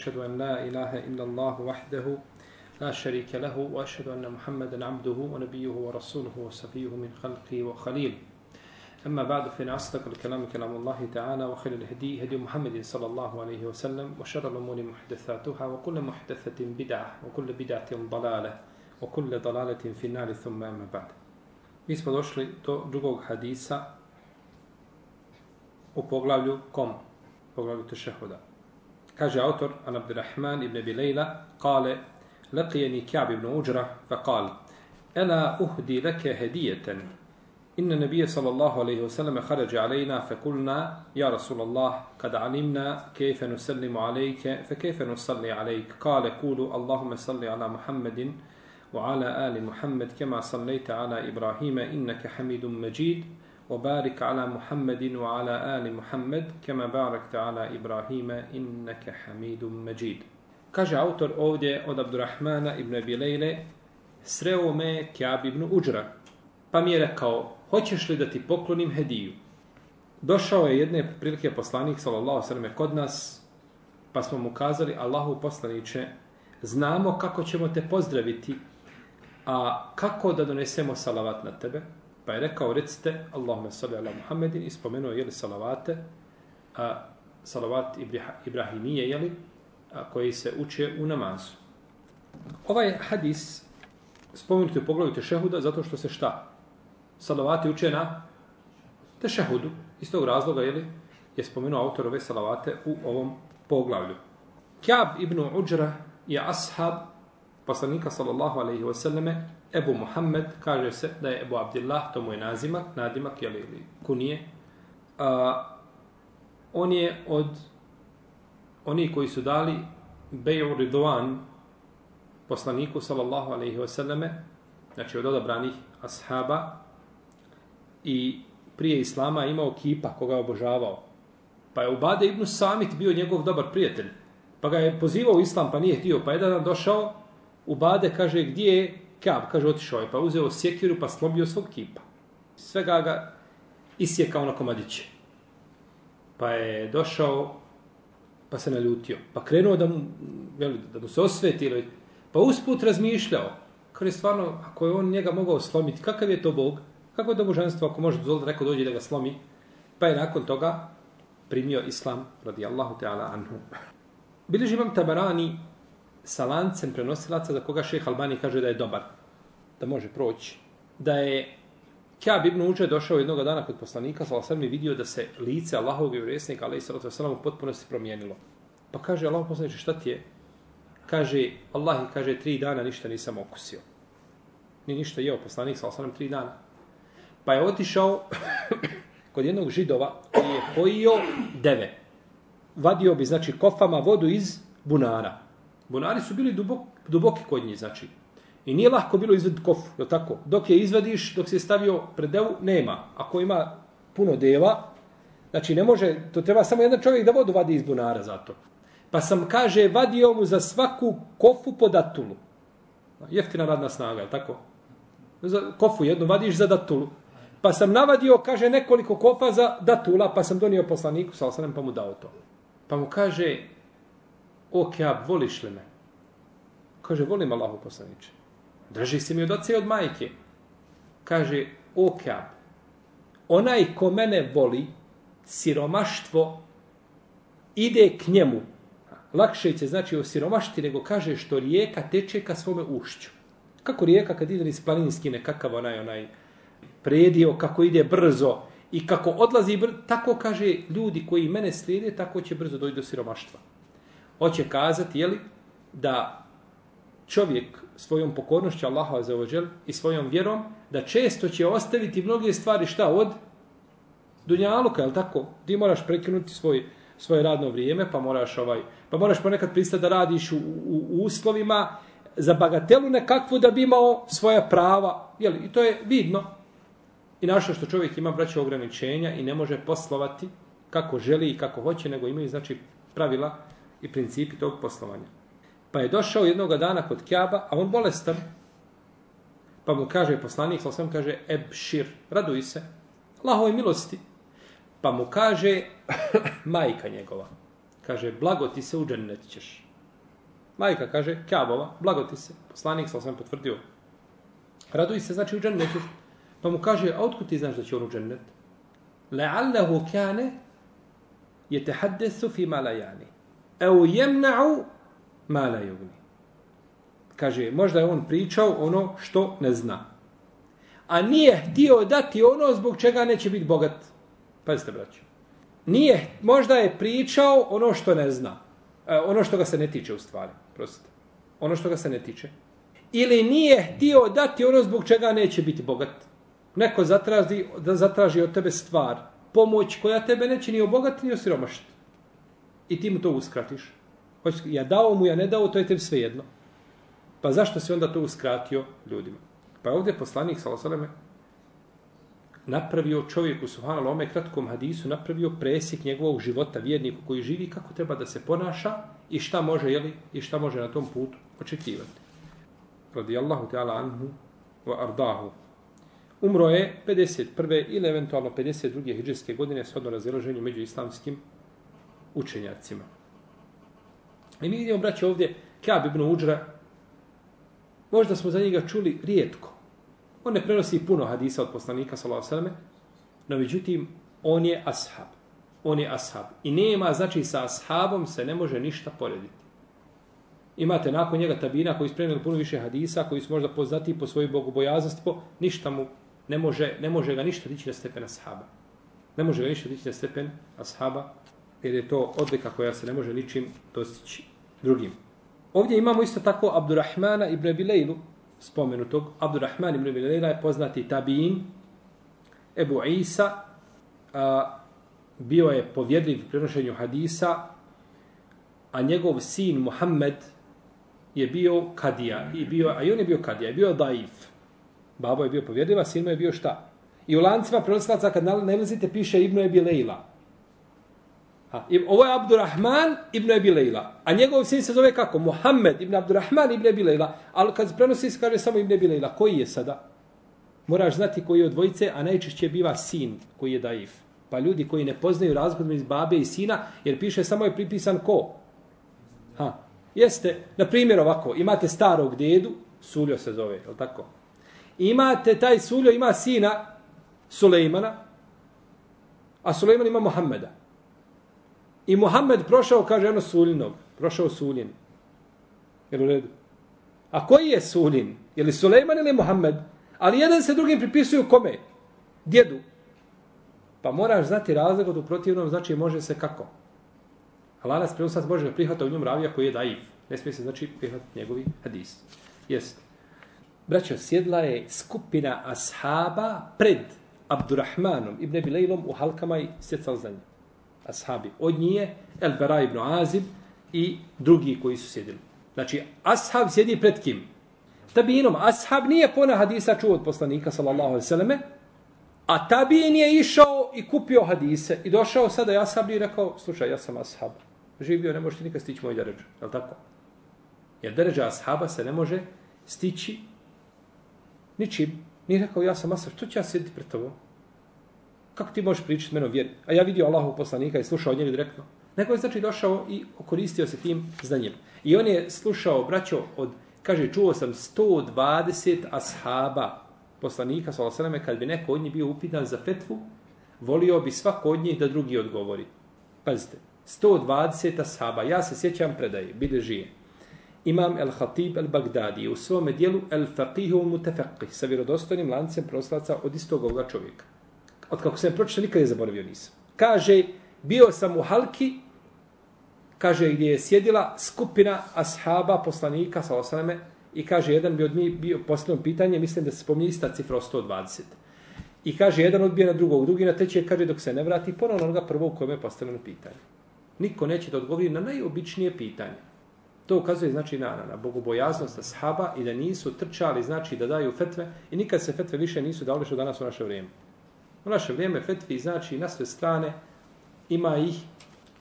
أشهد أن لا إله إلا الله وحده لا شريك له وأشهد أن محمدا عبده ونبيه ورسوله وصفيه من خلقه وخليل أما بعد فإن أصدق الكلام كلام الله تعالى وخير الهدي هدي محمد صلى الله عليه وسلم وشر الأمور محدثاتها وكل محدثة بدعة وكل بدعة ضلالة وكل ضلالة في النار ثم أما بعد Mi smo došli do drugog hadisa u poglavlju kom? Poglavlju tešehuda. Kaže autor An Abdurrahman ibn Bilejla, kale, لقيني كعب بن أجرة فقال ألا أهدي لك هدية؟ إن النبي صلى الله عليه وسلم خرج علينا فقلنا يا رسول الله قد علمنا كيف نسلم عليك فكيف نصلي عليك قال قولوا اللهم صل على محمد وعلى آل محمد كما صليت على إبراهيم إنك حميد مجيد. وبارك على محمد وعلى آل محمد كما باركت على إبراهيم إنك حميد مجيد Kaže autor ovdje od Abdurrahmana ibn Abi Lejle, sreo me Kjab ibn Uđra, pa mi je rekao, hoćeš li da ti poklonim hediju? Došao je jedne prilike poslanik, sallallahu sallam, kod nas, pa smo mu kazali, Allahu poslaniće, znamo kako ćemo te pozdraviti, a kako da donesemo salavat na tebe? Pa je rekao, recite, Allahume salli ala Muhammedin, i spomenuo, jeli salavate, a, salavat Ibrahimije, jeli, a, koji se uče u namazu. Ovaj hadis spomenuti u pogledu tešehuda zato što se šta? Salavati uče na tešehudu. Iz tog razloga jeli, je spomenuo autor ove salavate u ovom poglavlju. Kjab ibn Uđra je ashab poslanika sallallahu alaihi wasallame Ebu Muhammed, kaže se da je Ebu Abdillah, to mu je nazimak, nadimak jel, ili kunije. A, on je od oni koji su dali Beju Ridwan poslaniku sallallahu alaihi wasallame, znači od odabranih ashaba i prije Islama imao kipa koga je obožavao. Pa je Ubade ibn Samit bio njegov dobar prijatelj. Pa ga je pozivao u Islam, pa nije htio. Pa jedan dan došao, Ubade kaže gdje je Kab, kaže otišao je. Pa uzeo sjekiru pa slomio svog kipa. Svega ga isjekao na komadiće. Pa je došao pa se naljutio. Pa krenuo da mu, jel, da mu se osveti, pa usput razmišljao. Kad je stvarno, ako je on njega mogao slomiti, kakav je to Bog? Kako je to božanstvo ako može dozvoliti da neko dođe da ga slomi? Pa je nakon toga primio islam, radi Allahu anhu. Bili imam tabarani sa lancem prenosilaca za koga šeh Albani kaže da je dobar, da može proći. Da je Kjab ibn Uđe došao jednog dana kod poslanika, sa sam vidio da se lice Allahovog vjerovjesnika, ali i sallatu wasalam, u potpunosti promijenilo. Pa kaže Allah poslaniče, šta ti je? Kaže, Allah kaže, tri dana ništa nisam okusio. Ni ništa jeo poslanik, sa sam tri dana. Pa je otišao kod jednog židova koji je pojio deve. Vadio bi, znači, kofama vodu iz bunara. Bunari su bili dubok, duboki kod njih, znači, I nije lahko bilo izved kof, je tako? Dok je izvadiš, dok se je stavio pred devu, nema. Ako ima puno deva, znači ne može, to treba samo jedan čovjek da vodu vadi iz bunara za to. Pa sam, kaže, vadio mu za svaku kofu po datulu. Jeftina radna snaga, je tako? Za kofu jednu vadiš za datulu. Pa sam navadio, kaže, nekoliko kofa za datula, pa sam donio poslaniku, sa osanem, pa mu dao to. Pa mu kaže, o, Keab, voliš li me? Kaže, volim Allahu poslaniče. Drži se mi od oca i od majke. Kaže, o Keab, onaj ko mene voli, siromaštvo, ide k njemu. Lakše će znači o siromašti nego kaže što rijeka teče ka svome ušću. Kako rijeka kad ide iz planinski nekakav onaj, onaj predio, kako ide brzo i kako odlazi brzo, tako kaže ljudi koji mene slijede, tako će brzo doći do siromaštva. Hoće kazati, jeli, da čovjek svojom pokornošću Allahu azzawajal i svojom vjerom da često će ostaviti mnoge stvari šta od dunjaluka, je tako? Ti moraš prekinuti svoj svoje radno vrijeme, pa moraš ovaj pa moraš ponekad pristati da radiš u, u, u uslovima za bagatelu nekakvu da bi imao svoja prava, je I to je vidno. I našto što čovjek ima braće ograničenja i ne može poslovati kako želi i kako hoće, nego imaju znači pravila i principi tog poslovanja. Pa je došao jednog dana kod Kjaba, a on bolestan. Pa mu kaže poslanik, sam kaže, ebšir, raduj se, Allahove milosti. Pa mu kaže, majka njegova, kaže, blago ti se u džennet ćeš. Majka kaže, Kjabova, blagoti se. Poslanik sa sam potvrdio. Raduj se, znači u džennetu. Pa mu kaže, a otkud ti znaš da će on u džennet? Le'allahu kane je te haddesu fi malajani eu jemna'u malajugni. Kaže, možda je on pričao ono što ne zna. A nije htio dati ono zbog čega neće biti bogat. Pazite, braćo. Nije, možda je pričao ono što ne zna. E, ono što ga se ne tiče u stvari. Prostite. Ono što ga se ne tiče. Ili nije htio dati ono zbog čega neće biti bogat. Neko zatraži, da zatraži od tebe stvar. Pomoć koja tebe neće ni obogati ni osiromašiti. I ti mu to uskratiš. Ja dao mu, ja ne dao, to je tebi svejedno. Pa zašto se onda to uskratio ljudima? Pa ovdje poslanik Salosaleme napravio čovjeku Suhana Lome kratkom hadisu, napravio presjek njegovog života, vjerniku koji živi, kako treba da se ponaša i šta može, jeli, i šta može na tom putu očekivati. Radi Allahu anhu wa ardahu. Umro je 51. ili eventualno 52. hijđarske godine s odno razilaženju među islamskim učenjacima. I mi vidimo, braće, ovdje Kjab ibn Uđra, možda smo za njega čuli rijetko. On ne prenosi puno hadisa od poslanika, s.a.v. No, međutim, on je ashab. On je ashab. I nema, znači, sa ashabom se ne može ništa porediti. Imate nakon njega tabina koji spremili puno više hadisa, koji su možda poznati po svojoj bogobojaznosti, po ništa mu ne može, ne može ga ništa dići na stepen ashaba. Ne može ga ništa dići na stepen ashaba, jer je to odlika koja se ne može ničim dostići drugim. Ovdje imamo isto tako Abdurrahmana ibn Abilejlu, spomenutog. Abdurrahman ibn Abilejla je poznati tabiin, Ebu Isa, a, bio je povjedljiv u prenošenju hadisa, a njegov sin Muhammed je bio kadija. I bio, a i on je bio kadija, je bio daif. Babo je bio povjedljiv, a sin mu je bio šta? I u lancima prenosilaca kad nalazite piše Ibn Abilejla. Ha, ovo je Abdurrahman ibn Abi Leila. A njegov sin se zove kako? Muhammed ibn Abdurrahman ibn Abi Leila. Ali kad prenosi se kaže samo ibn Abi Leila. Koji je sada? Moraš znati koji je od dvojice, a najčešće biva sin koji je daif. Pa ljudi koji ne poznaju razgod iz babe i sina, jer piše samo je pripisan ko? Ha. Jeste, na primjer ovako, imate starog dedu, Suljo se zove, je tako? Imate, taj Suljo ima sina Sulejmana, a Sulejman ima Mohameda. I Muhammed prošao, kaže ono Suljinog. Prošao Suljin. Jel u redu? A koji je Suljin? Je li Sulejman ili Muhammed? Ali jedan se drugim pripisuju kome? Djedu. Pa moraš znati razlog od u protivnom, znači može se kako? Lanac prenosac može ga prihvata u njom ravija koji je daif. Ne smije se znači prihvatiti njegovi hadis. Jest. Braćo, sjedla je skupina ashaba pred Abdurrahmanom ibn Bilejlom u halkama i stjecala za njim ashabi. Od njije El Bera ibn Azib i drugi koji su sjedili. Znači, ashab sjedi pred kim? Tabinom. Ashab nije pona hadisa čuo od poslanika, sallallahu alaihi sallame, a tabin je išao i kupio hadise i došao sada ja sam i rekao, slušaj, ja sam ashab. Živio, ne možete nikad stići moj deređ. Je li tako? Jer deređa ashaba se ne može stići ničim. Nije rekao, ja sam ashab. Što će ja sjediti pred tobom? Kako ti možeš pričati meno vjeri? A ja vidio Allahu poslanika i slušao njega direktno. Neko je znači došao i koristio se tim znanjem. I on je slušao, braćo, od, kaže, čuo sam 120 ashaba poslanika, sallallahu kad bi neko od njih bio upitan za fetvu, volio bi svako od njih da drugi odgovori. Pazite, 120 ashaba. Ja se sjećam predaje, bide žije. Imam el-Hatib el-Bagdadi u svome dijelu el-Faqihu mutafaqih sa vjerodostojnim lancem proslaca od istog ovoga čovjeka od kako sam pročitao, nikad je zaboravio nisam. Kaže, bio sam u Halki, kaže, gdje je sjedila skupina ashaba, poslanika, sa osaname, i kaže, jedan bi od njih bio posljedno pitanje, mislim da se spominje ista cifra o 120. I kaže, jedan odbije na drugog, drugi na treći, kaže, dok se ne vrati, ponovno onoga prvog kojem je postavljeno pitanje. Niko neće da odgovori na najobičnije pitanje. To ukazuje znači na, na, na bogobojaznost ashaba i da nisu trčali, znači da daju fetve i nikad se fetve više nisu dali što danas u naše vrijeme. U naše vrijeme fetvi znači na sve strane ima ih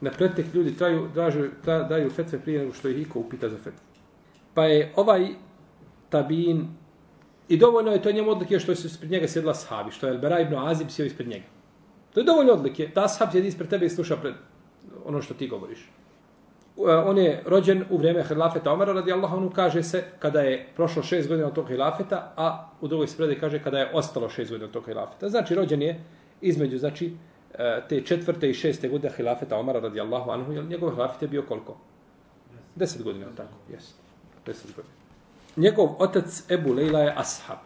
na pretek ljudi traju, dražu, tra, daju fetve prije nego što ih iko upita za fetvu. Pa je ovaj tabin i dovoljno je to njemu odlike što se ispred njega sjedla sahabi, što je Elbera ibn Azib sjeo ispred njega. To je dovoljno odlike. Da sahab sjedi ispred tebe i sluša pred ono što ti govoriš. E, on je rođen u vrijeme hilafeta Omara radijallahu anhu kaže se kada je prošlo šest godina od tog hilafeta, a u drugoj spredi kaže kada je ostalo šest godina od tog hilafeta. Znači rođen je između znači e, te četvrte i šeste godine hilafeta Omara radijallahu anhu, jer njegov hilafet je bio koliko? Deset godina, tako, jes. Deset godina. Njegov otac Ebu Lejla je ashab.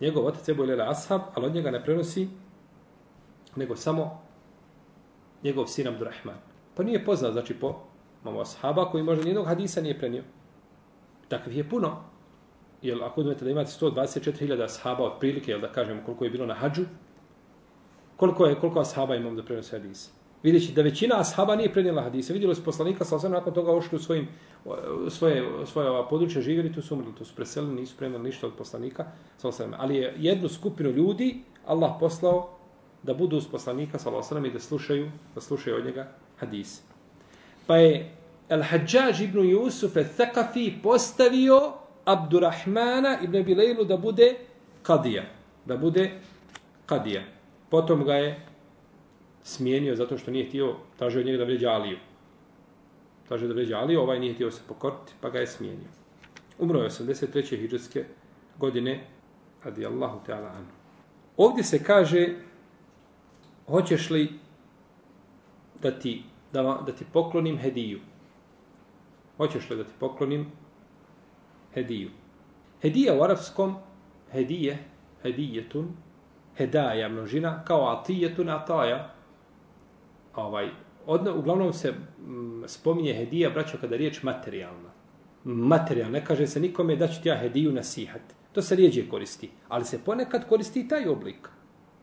Njegov otac Ebu Lejla je ashab, ali od njega ne prenosi nego samo njegov sin Abdurrahman. Pa nije poznat, znači po Imamo ashaba koji možda nijednog hadisa nije prenio. Takvih je puno. Jer ako uzmete da imate 124.000 ashaba od prilike, jel da kažemo koliko je bilo na hađu, koliko je koliko ashaba imamo da prenose hadise? Vidjeći da većina ashaba nije prenijela hadise. Vidjeli su poslanika, sa osam nakon toga ošli u svojim, svoje, svoje ova područje živjeli, tu su umrli, tu su preselili, nisu prenijeli ništa od poslanika. Sa osam. Ali je jednu skupinu ljudi Allah poslao da budu uz poslanika sa osam i da slušaju, da slušaju od njega hadise. Pa je Al-Hajjaj ibn Jusuf al-Thaqafi postavio Abdurrahmana ibn Bilejlu da bude kadija. Da bude kadija. Potom ga je smijenio zato što nije htio, tražio od njega da vređa Aliju. Tražio da vređa Aliju, ovaj nije htio se pokoriti, pa ga je smijenio. Umro je 83. hijđarske godine, radi Allahu ta'ala anu. Ovdje se kaže, hoćeš li da ti da, da ti poklonim hediju. Hoćeš li da ti poklonim hediju? Hedija u arapskom, hedije, hedijetun, hedaja množina, kao atijetun, ataja. Ovaj, odno, uglavnom se m, spominje hedija, braćo, kada je riječ materijalna. Materijalna, ne kaže se nikome da ću ti ja hediju nasihat. To se rijeđe koristi, ali se ponekad koristi taj oblik.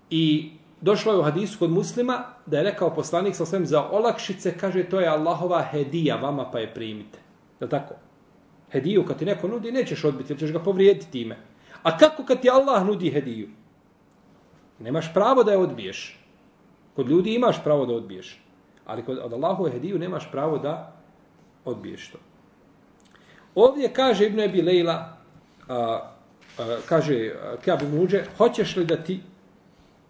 I došlo je u hadisu kod muslima da je rekao poslanik sa svem za olakšice, kaže to je Allahova hedija, vama pa je primite. Je tako? Hediju kad ti neko nudi, nećeš odbiti, jer ćeš ga povrijediti time. A kako kad ti Allah nudi hediju? Nemaš pravo da je odbiješ. Kod ljudi imaš pravo da odbiješ. Ali kod od Allahove hediju nemaš pravo da odbiješ to. Ovdje kaže Ibn Ebi Lejla, a, a, kaže Kjab Ibn Uđe, hoćeš li da ti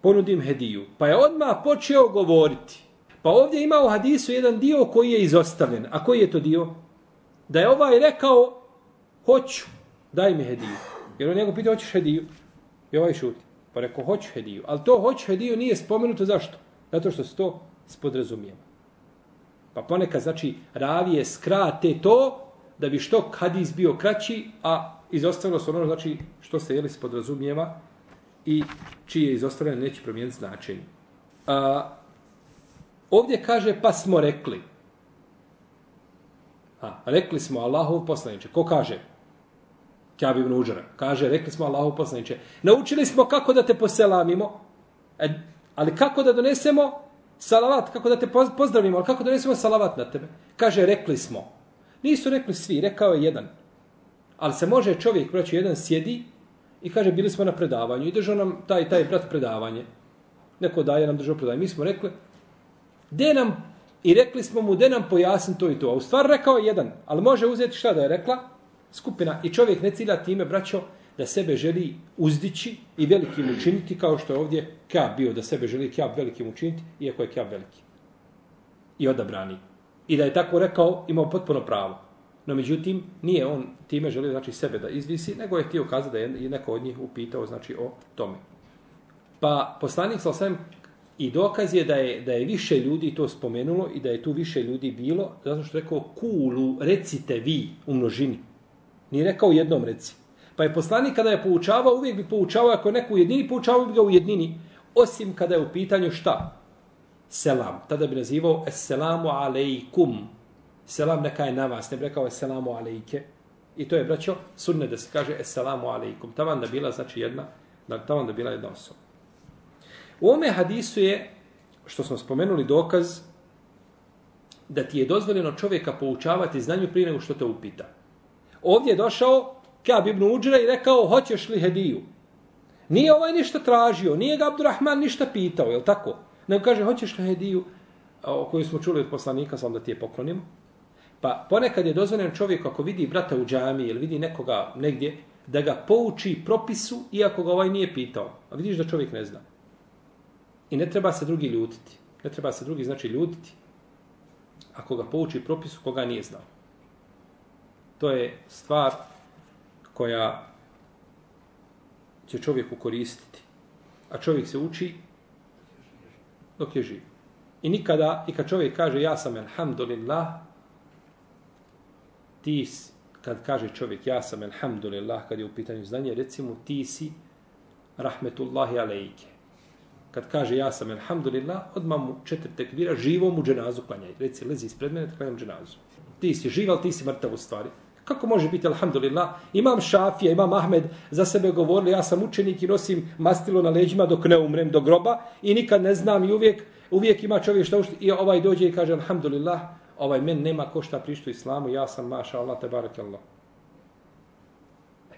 ponudim hediju. Pa je odmah počeo govoriti. Pa ovdje ima u hadisu jedan dio koji je izostavljen. A koji je to dio? Da je ovaj rekao, hoću, daj mi hediju. Jer on njegov pitao, hoćeš hediju? I ovaj šuti. Pa rekao, hoću hediju. Ali to hoću hediju nije spomenuto zašto? Zato što se to spodrazumijeva. Pa ponekad, znači, ravije skrate to da bi što hadis bio kraći, a izostavilo se ono, znači, što se jeli spodrazumijeva, i čije izostavljanje neće promijeniti značenje. A, ovdje kaže pa smo rekli. A, rekli smo Allahov poslaniče. Ko kaže? Kjab ibn Uđara. Kaže, rekli smo Allahov poslaniče. Naučili smo kako da te poselamimo, e, ali kako da donesemo salavat, kako da te pozdravimo, ali kako da donesemo salavat na tebe? Kaže, rekli smo. Nisu rekli svi, rekao je jedan. Ali se može čovjek, braći, jedan sjedi I kaže, bili smo na predavanju i držao nam taj taj brat predavanje. Neko daje nam držao predavanje. Mi smo rekli, de nam, i rekli smo mu, de nam pojasni to i to. A u stvar rekao jedan, ali može uzeti šta da je rekla? Skupina. I čovjek ne cilja time, braćo, da sebe želi uzdići i velikim učiniti, kao što je ovdje Kjab bio, da sebe želi Kjab velikim učiniti, iako je Kjab veliki. I odabrani. I da je tako rekao, imao potpuno pravo. No međutim, nije on time želio znači sebe da izvisi, nego je htio kazati da je neko od njih upitao znači o tome. Pa poslanik sa osvijem i dokaz je da je da je više ljudi to spomenulo i da je tu više ljudi bilo, zato što je rekao kulu, recite vi u množini. Nije rekao jednom reci. Pa je poslanik kada je poučavao, uvijek bi poučavao, ako neko u jednini, poučavao bi ga u jednini. Osim kada je u pitanju šta? Selam. Tada bi nazivao Esselamu alaikum selam neka je na vas, ne bi rekao selamu alejke. I to je, braćo, sunne da se kaže selamu alejkum. Tavan da bila, znači jedna, da tavan da bila jedna osoba. U ome hadisu je, što smo spomenuli, dokaz da ti je dozvoljeno čovjeka poučavati znanju prije nego što te upita. Ovdje je došao Kab ibn Uđra i rekao, hoćeš li hediju? Nije ovaj ništa tražio, nije ga Abdurrahman ništa pitao, je li tako? Nego kaže, hoćeš li hediju? o kojoj smo čuli od poslanika, sam da ti je poklonimo. Pa ponekad je dozvoljen čovjek ako vidi brata u džami ili vidi nekoga negdje, da ga pouči propisu iako ga ovaj nije pitao. A vidiš da čovjek ne zna. I ne treba se drugi ljutiti. Ne treba se drugi znači ljutiti. ako ga pouči propisu koga nije znao. To je stvar koja će čovjeku koristiti. A čovjek se uči dok je živ. I nikada, i kad čovjek kaže ja sam alhamdulillah, ti, kad kaže čovjek ja sam alhamdulillah, kad je u pitanju znanje, recimo ti si rahmetullahi alejke. Kad kaže ja sam alhamdulillah, odmah mu četiri tekvira, živo mu dženazu klanjaj. Reci, lezi ispred mene, klanjam dženazu. Ti si živ, ali ti si mrtav u stvari. Kako može biti, alhamdulillah, imam šafija, imam Ahmed, za sebe govorili, ja sam učenik i nosim mastilo na leđima dok ne umrem do groba i nikad ne znam i uvijek, uvijek ima čovjek što ušti i ovaj dođe i kaže, alhamdulillah, ovaj men nema ko šta prišto islamu, ja sam maša Allah, te barak Allah.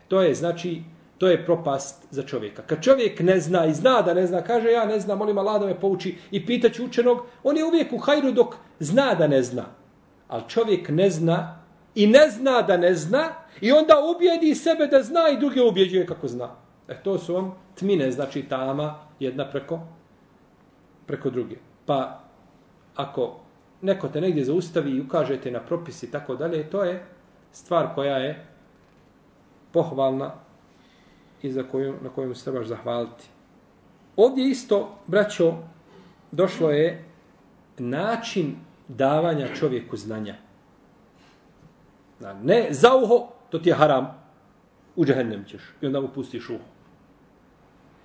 To je, znači, to je propast za čovjeka. Kad čovjek ne zna i zna da ne zna, kaže ja ne znam, molim Allah da me pouči i pitaću učenog, on je uvijek u hajru dok zna da ne zna. Ali čovjek ne zna i ne zna da ne zna i onda ubijedi sebe da zna i druge ubjeđuje kako zna. E to su vam tmine, znači tama jedna preko preko druge. Pa ako neko te negdje zaustavi i ukažete na propisi i tako dalje, to je stvar koja je pohvalna i za koju, na koju se trebaš zahvaliti. Ovdje isto, braćo, došlo je način davanja čovjeku znanja. Ne za uho, to ti je haram. U džehennem ćeš. I onda mu pustiš uho.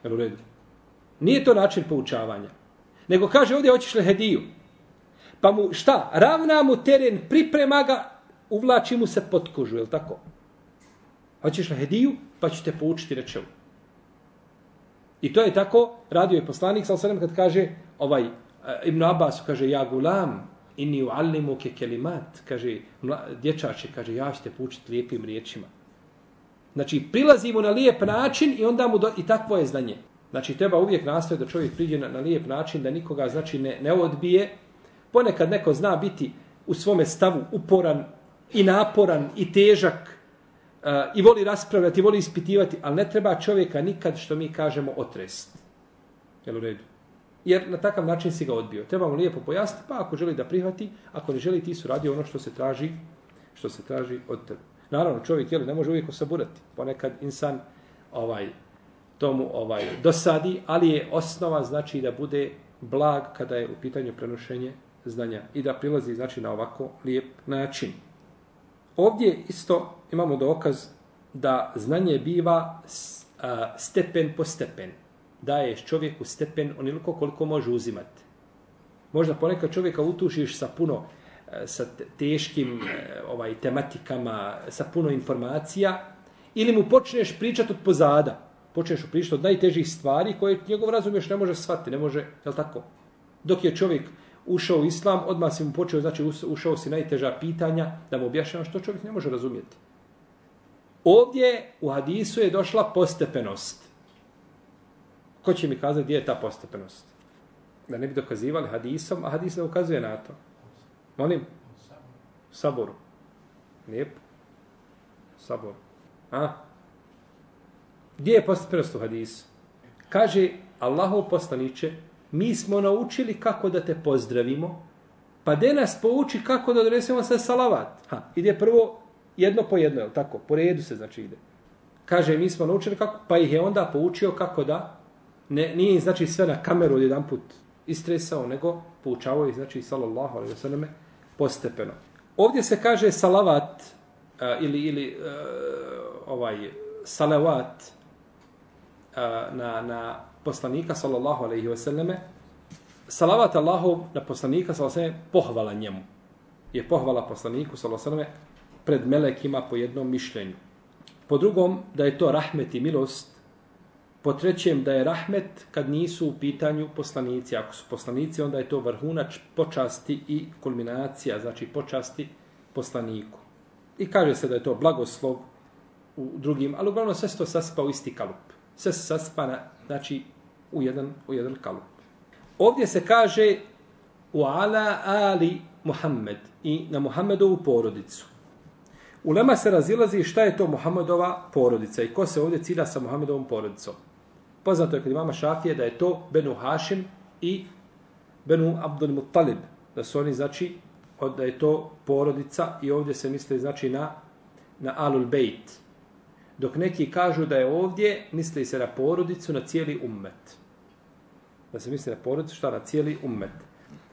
Jel u redu? Nije to način poučavanja. Nego kaže ovdje hoćeš li hediju. Pa mu šta? Ravna mu teren, priprema ga, uvlači mu se pod kožu, je tako? Hoćeš na hediju? Pa ću te poučiti rečevu. I to je tako, radio je poslanik, sal kad kaže, ovaj, eh, Ibn Abbas kaže, ja gulam, inni u ke kelimat, kaže, dječače, kaže, ja ću te poučiti lijepim riječima. Znači, prilazimo na lijep način i onda mu do, i takvo je znanje. Znači, treba uvijek nastaviti da čovjek priđe na, na lijep način, da nikoga, znači, ne, ne odbije. Ponekad neko zna biti u svome stavu uporan i naporan i težak i voli raspravljati, voli ispitivati, ali ne treba čovjeka nikad, što mi kažemo, otrest. Jel u redu? jer na takav način si ga odbio. Treba mu lijepo pojasniti, pa ako želi da prihvati, ako ne želi, ti su radi ono što se traži, što se traži od tebe. Naravno, čovjek jel, ne može uvijek osaburati. Ponekad insan ovaj tomu ovaj dosadi, ali je osnova znači da bude blag kada je u pitanju prenošenje znanja i da prilazi znači na ovako lijep način. Ovdje isto imamo dokaz da znanje biva stepen po stepen daješ čovjeku stepen oniliko koliko može uzimati. Možda ponekad čovjeka utušiš sa puno e, sa teškim e, ovaj tematikama, sa puno informacija ili mu počneš pričati od pozada. Počneš pričati od najtežih stvari koje njegov razum još ne može shvatiti, ne može, je li tako? Dok je čovjek ušao u islam, odmah si mu počeo, znači ušao si najteža pitanja da mu objašnjava što čovjek ne može razumjeti. Ovdje u hadisu je došla postepenost. Ko će mi kazati gdje je ta postepenost? Da ne bi dokazivali hadisom, a hadis ne ukazuje na to. Molim? Saboru. Lijepo. Saboru. A? Gdje je postepenost u hadisu? Kaže Allahov poslaniće, mi smo naučili kako da te pozdravimo, pa de nas pouči kako da donesemo sa salavat. Ha, ide prvo jedno po jedno, je tako? Po redu se znači ide. Kaže, mi smo naučili kako, pa ih je onda poučio kako da ne, nije znači sve na kameru jedan put istresao, nego poučavao ih, znači, sallallahu alaihi wa postepeno. Ovdje se kaže salavat uh, ili, ili uh, ovaj salavat uh, na, na poslanika, sallallahu alaihi ve selleme salavat Allahov na poslanika, sallallahu alaihi ve selleme pohvala njemu. Je pohvala poslaniku, sallallahu alaihi ve selleme pred melekima po jednom mišljenju. Po drugom, da je to rahmet i milost Po trećem, da je rahmet kad nisu u pitanju poslanici. Ako su poslanici, onda je to vrhunač počasti i kulminacija, znači počasti poslaniku. I kaže se da je to blagoslov u drugim, ali uglavnom sve se to saspa u isti kalup. Sve se saspa na, znači, u jedan, u jedan kalup. Ovdje se kaže u ala ali Muhammed i na Muhammedovu porodicu. U Lema se razilazi šta je to Muhammedova porodica i ko se ovdje cilja sa Muhammedovom porodicom. Poznato je kod imama Šafije da je to Benu Hašim i Benu Abdul Muttalib. Da su oni, znači, da je to porodica i ovdje se misli znači na, na alul bejt. Dok neki kažu da je ovdje, misli se na porodicu, na cijeli ummet. Da se misli na porodicu, šta na cijeli ummet.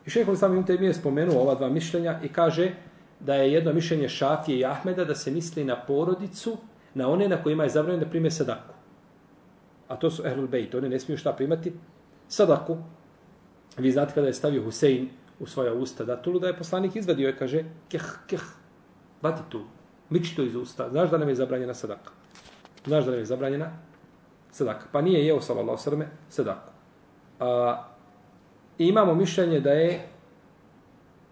I šehol sam im te je spomenuo ova dva mišljenja i kaže da je jedno mišljenje Šafije i Ahmeda da se misli na porodicu, na one na kojima je zabranjeno da prime sadaku. A to su ehlul bejt, oni ne smiju šta primati? Sadaku. Vi znate kada je stavio Husein u svoja usta datulu, da je poslanik izvadio i kaže, keh, keh, vati tu, miči to iz usta, znaš da nam je zabranjena sadaka. Znaš da nam je zabranjena sadaka. Pa nije jeo, sallallahu srme, sadaku. A, imamo mišljenje da je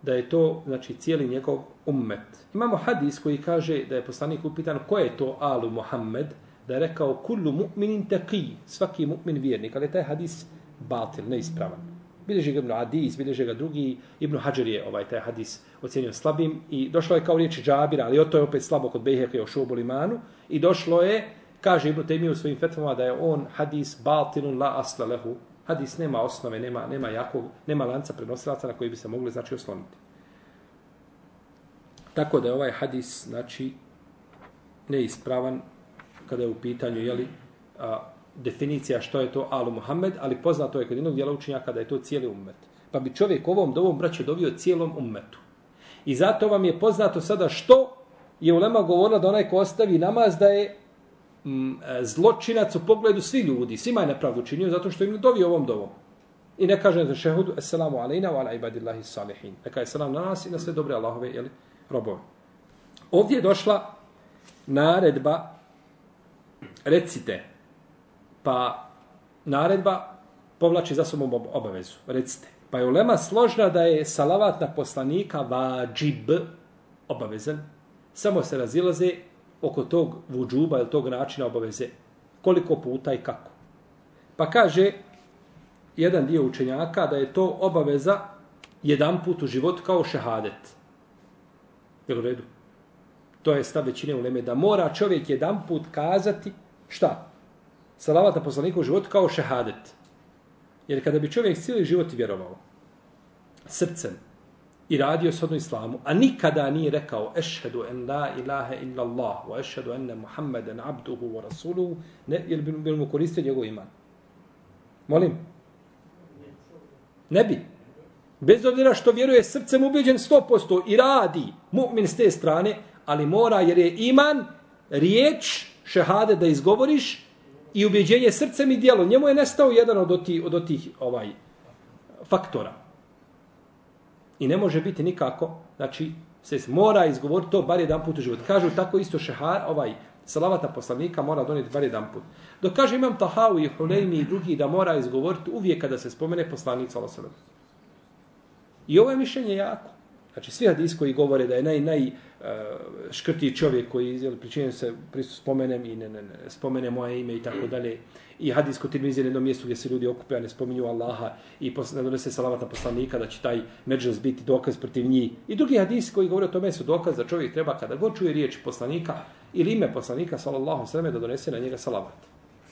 da je to znači cijeli njegov ummet. Imamo hadis koji kaže da je poslanik upitan ko je to alu Muhammed, da je rekao kullu mu'minin taqi, svaki mu'min vjernik, ali taj hadis batil, neispravan. Bileži ga Ibn Adis, bileži ga drugi, Ibn Hajar je ovaj taj hadis ocjenio slabim i došlo je kao riječ Džabira, ali to je opet slabo kod Bejheka i Ošubu Limanu i došlo je, kaže Ibn Taymi u svojim fetvama da je on hadis batilun la asla lehu, hadis nema osnove, nema, nema jakog, nema lanca prenosilaca na koji bi se mogli znači osloniti. Tako da je ovaj hadis, znači, neispravan kada je u pitanju, jeli, a, definicija što je to Alu Muhammed, ali poznato je kod jednog djela učenja kada je to cijeli ummet. Pa bi čovjek ovom dovom braću dovio cijelom ummetu. I zato vam je poznato sada što je Ulema govorila da onaj ko ostavi namaz da je Mm, e, zločinac u pogledu svi ljudi, svima je nepravdu činio zato što im dovio ovom dovom. I ne kaže za šehudu, assalamu alejna wa ala ibadillahi salihin. Neka je salam na nas i na sve dobre Allahove jeli, robove. Ovdje je došla naredba, recite, pa naredba povlači za sobom obavezu, recite. Pa je ulema složna da je salavat na poslanika vađib obavezan, samo se razilaze oko tog vuđuba ili tog načina obaveze, koliko puta i kako. Pa kaže jedan dio učenjaka da je to obaveza jedan put u životu kao šehadet. Je u redu? To je stav većine u Leme, da mora čovjek jedan put kazati šta? Salavat na poslaniku u životu kao šehadet. Jer kada bi čovjek cijeli život vjerovao srcem i radio shodno islamu, a nikada nije rekao ešhedu en la ilaha illa Allah wa ešhedu enne Muhammeden abduhu wa rasuluhu, ne, jer bi, bi mu koristio njegov iman. Molim? Ne bi. Bez obzira što vjeruje srcem ubeđen 100% i radi mu'min s te strane, ali mora jer je iman riječ šehade da izgovoriš i ubeđenje srcem i dijelo. Njemu je nestao jedan od oti, od otih ovaj, faktora. I ne može biti nikako, znači, se mora izgovoriti to bar jedan put u životu. Kažu tako isto šehar, ovaj, salavata poslanika mora donijeti bar jedan put. Dok kaže imam Tahavu i Huleymi i drugi da mora izgovoriti uvijek kada se spomene poslanik salavata I ovo je mišljenje jako. Znači, svi hadis koji govore da je naj, naj uh, škrti čovjek koji jel, pričinjen se pristup spomenem i ne, ne, ne, spomene moje ime i tako dalje. I hadis kod tirmizi na jednom mjestu gdje se ljudi okupe, a ne spominju Allaha i pos, ne donese salavat na poslanika da će taj međus biti dokaz protiv njih. I drugi hadis koji govore o tome su dokaz da čovjek treba kada god čuje riječ poslanika ili ime poslanika, sallallahu sallam, da donese na njega salavat.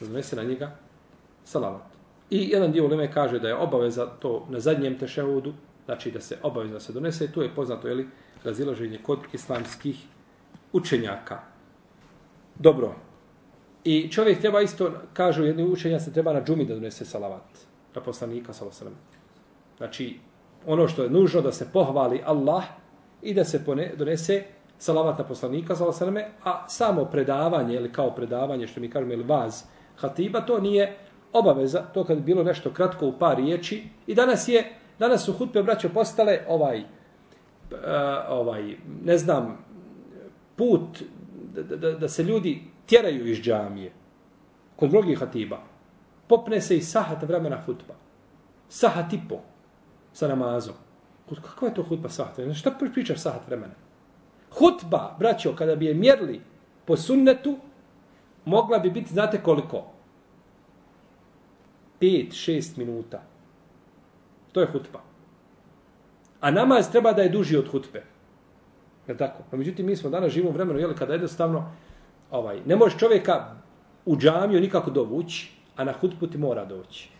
Da donese na njega salavat. I jedan dio uleme kaže da je obaveza to na zadnjem tešehudu, znači da se obavezno se donese, tu je poznato je li razilaženje kod islamskih učenjaka. Dobro. I čovjek treba isto, kažu jedni učenja, se treba na džumi da donese salavat. Na poslanika, salavat. Znači, ono što je nužno da se pohvali Allah i da se pone, donese salavat na poslanika, salavat. A samo predavanje, ili kao predavanje, što mi kažemo, ili vaz hatiba, to nije obaveza. To kad bilo nešto kratko u par riječi. I danas je Danas su hutbe, braćo, postale ovaj, uh, ovaj, ne znam, put da, da, da se ljudi tjeraju iz džamije. Kod mnogih hatiba. Popne se i sahat vremena hutba. Sahat i po sa namazom. Kako je to hutba sahat vremena? Šta pričaš sahat vremena? Hutba, braćo, kada bi je mjerli po sunnetu, mogla bi biti, znate koliko? 5-6 minuta. To je hutba. A namaz treba da je duži od hutbe. Je tako? No, međutim, mi smo danas živimo vremenu, jel, kada jednostavno, ovaj, ne može čovjeka u džamiju nikako dovući, a na hutbu ti mora doći.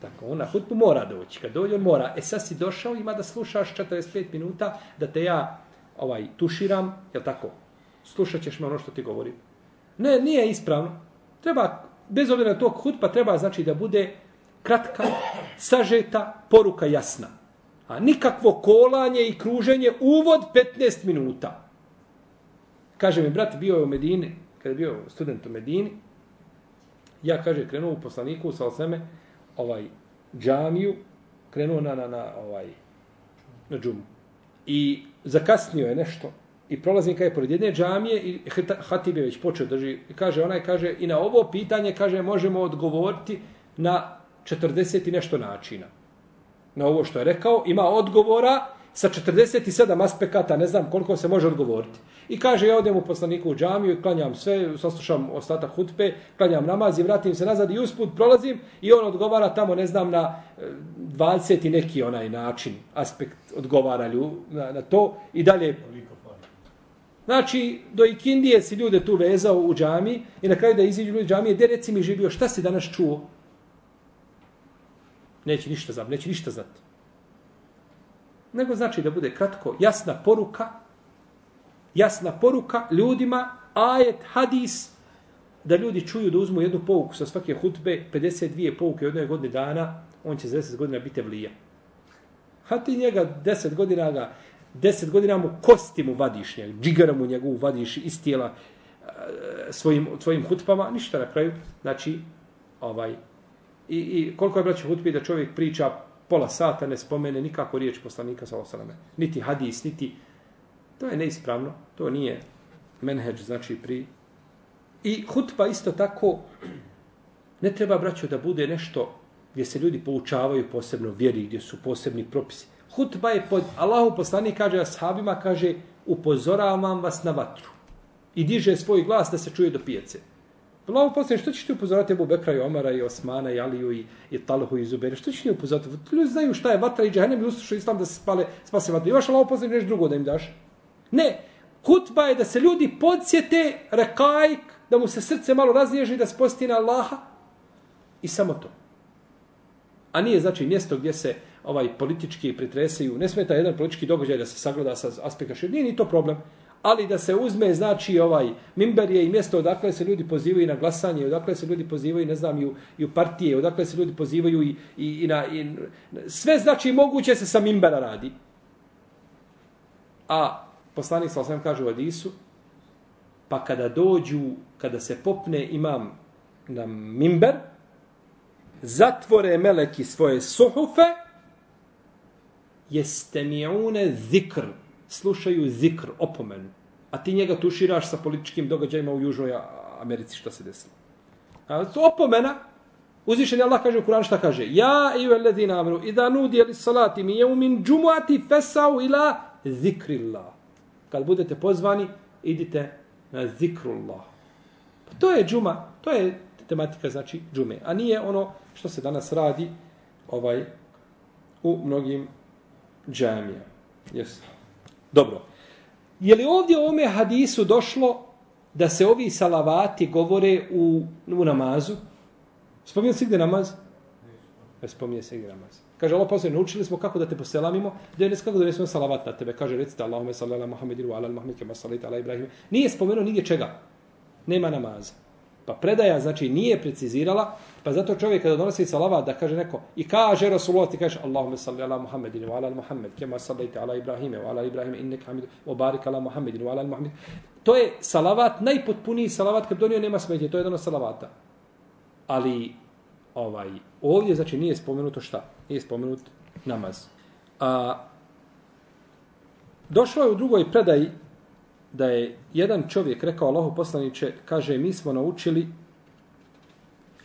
Tako, on na hutbu mora doći. Kad dođe, on mora. E sad si došao, ima da slušaš 45 minuta, da te ja ovaj tuširam, je tako? Slušat ćeš me ono što ti govori. Ne, nije ispravno. Treba, bez obzira na to hutba, treba znači da bude kratka, sažeta, poruka jasna. A nikakvo kolanje i kruženje, uvod 15 minuta. Kaže mi, brat, bio je u Medini, kada je bio student u Medini, ja, kaže, krenuo u poslaniku, sa osveme, ovaj, džamiju, krenuo na, na, na, ovaj, na džumu. I zakasnio je nešto, i prolaznika je pored jedne džamije i Hatib je već počeo drži. I kaže, onaj kaže, i na ovo pitanje, kaže, možemo odgovoriti na 40 i nešto načina. Na ovo što je rekao, ima odgovora sa 47 aspekata, ne znam koliko se može odgovoriti. I kaže, ja odem u poslaniku u džamiju i klanjam sve, saslušam ostatak hutbe, klanjam namaz i vratim se nazad i usput prolazim i on odgovara tamo, ne znam, na eh, 20 i neki onaj način, aspekt odgovara lju, na, na to i dalje. Znači, do ikindije si ljude tu vezao u džami i na kraju da iziđu ljudi džamije, gdje reci mi živio, šta si danas čuo? Neće ništa znam, neće ništa znati. Nego znači da bude kratko, jasna poruka, jasna poruka ljudima, ajet, hadis, da ljudi čuju da uzmu jednu pouku sa svake hutbe, 52 pouke od jednoj godine dana, on će za 10 godina biti vlija. A ti njega 10 godina ga, 10 godina mu kosti mu vadiš, njeg, džigara mu njegu vadiš iz tijela eh, svojim, svojim hutbama, ništa na kraju. Znači, ovaj, i, i koliko je braću hutbi da čovjek priča pola sata, ne spomene nikako riječ poslanika sa osaleme. Niti hadis, niti... To je neispravno. To nije menheđ, znači pri... I hutba isto tako ne treba braćo da bude nešto gdje se ljudi poučavaju posebno vjeri, gdje su posebni propisi. Hutba je pod Allahu poslanik kaže ashabima, kaže upozoravam vas na vatru. I diže svoj glas da se čuje do pijace. Allahu poslanik, što ćeš ti upozorati Abu Bekra i Omara i Osmana i Aliju i, i Talhu i Zubera? Što ćeš ti upozorati? Ljudi znaju šta je vatra i džahenem i uslušaju islam da se spale, spase vatra. Imaš Allahu poslanik nešto drugo da im daš? Ne. Hutba je da se ljudi podsjete rekajk, da mu se srce malo raznježi, da sposti na Allaha. I samo to. A nije znači mjesto gdje se ovaj politički pretresaju. Ne smeta jedan politički događaj da se sagleda sa aspekta šir. Nije ni to problem. Ali da se uzme, znači, ovaj mimber je i mjesto odakle se ljudi pozivaju na glasanje, odakle se ljudi pozivaju, ne znam, i u, i u partije, odakle se ljudi pozivaju i, i, i, na, i sve, znači, moguće se sa mimbera radi. A poslanik sa osam kaže u Adisu, pa kada dođu, kada se popne imam na mimber, zatvore meleki svoje suhufe, jeste mi'une zikr, slušaju zikr, opomenu. A ti njega tuširaš sa političkim događajima u Južnoj Americi, što se desilo. A to opomena, uzvišen je Allah kaže u Kur'an šta kaže? Ja i u eledina amru, i da nudi ali salati mi je umin džumuati fesau ila zikrillah. Kad budete pozvani, idite na zikrullah. Pa to je džuma, to je tematika znači džume. A nije ono što se danas radi ovaj u mnogim džamija. Yes. Dobro. Je li ovdje u ome hadisu došlo da se ovi salavati govore u, u namazu? Spominje se gdje namaz? Ne spominje se gdje namaz. Kaže Allah poslije, naučili smo kako da te poselamimo, da je kako da nesmo salavat na tebe. Kaže, recite Allahume salli ala Muhammedinu ala Muhammedinu, kema sallita ala Ibrahim. Nije spomenuo nigdje čega. Nema namaza. Pa predaja, znači, nije precizirala, pa zato čovjek kada donosi salavat da kaže neko, i kaže Rasulullah, ti kaže Allahumma salli ala Muhammedin wa ala Muhammed kema sallaita ala Ibrahim ala Ibrahim innek hamidu, wa barik ala Muhammedinu ala Muhammed. To je salavat, najpotpuniji salavat, kad donio nema smetje, to je jedan od salavata. Ali ovaj ovdje znači nije spomenuto šta? Nije spomenut namaz. A došlo je u drugoj predaji da je jedan čovjek rekao Allahu poslanice kaže mi smo naučili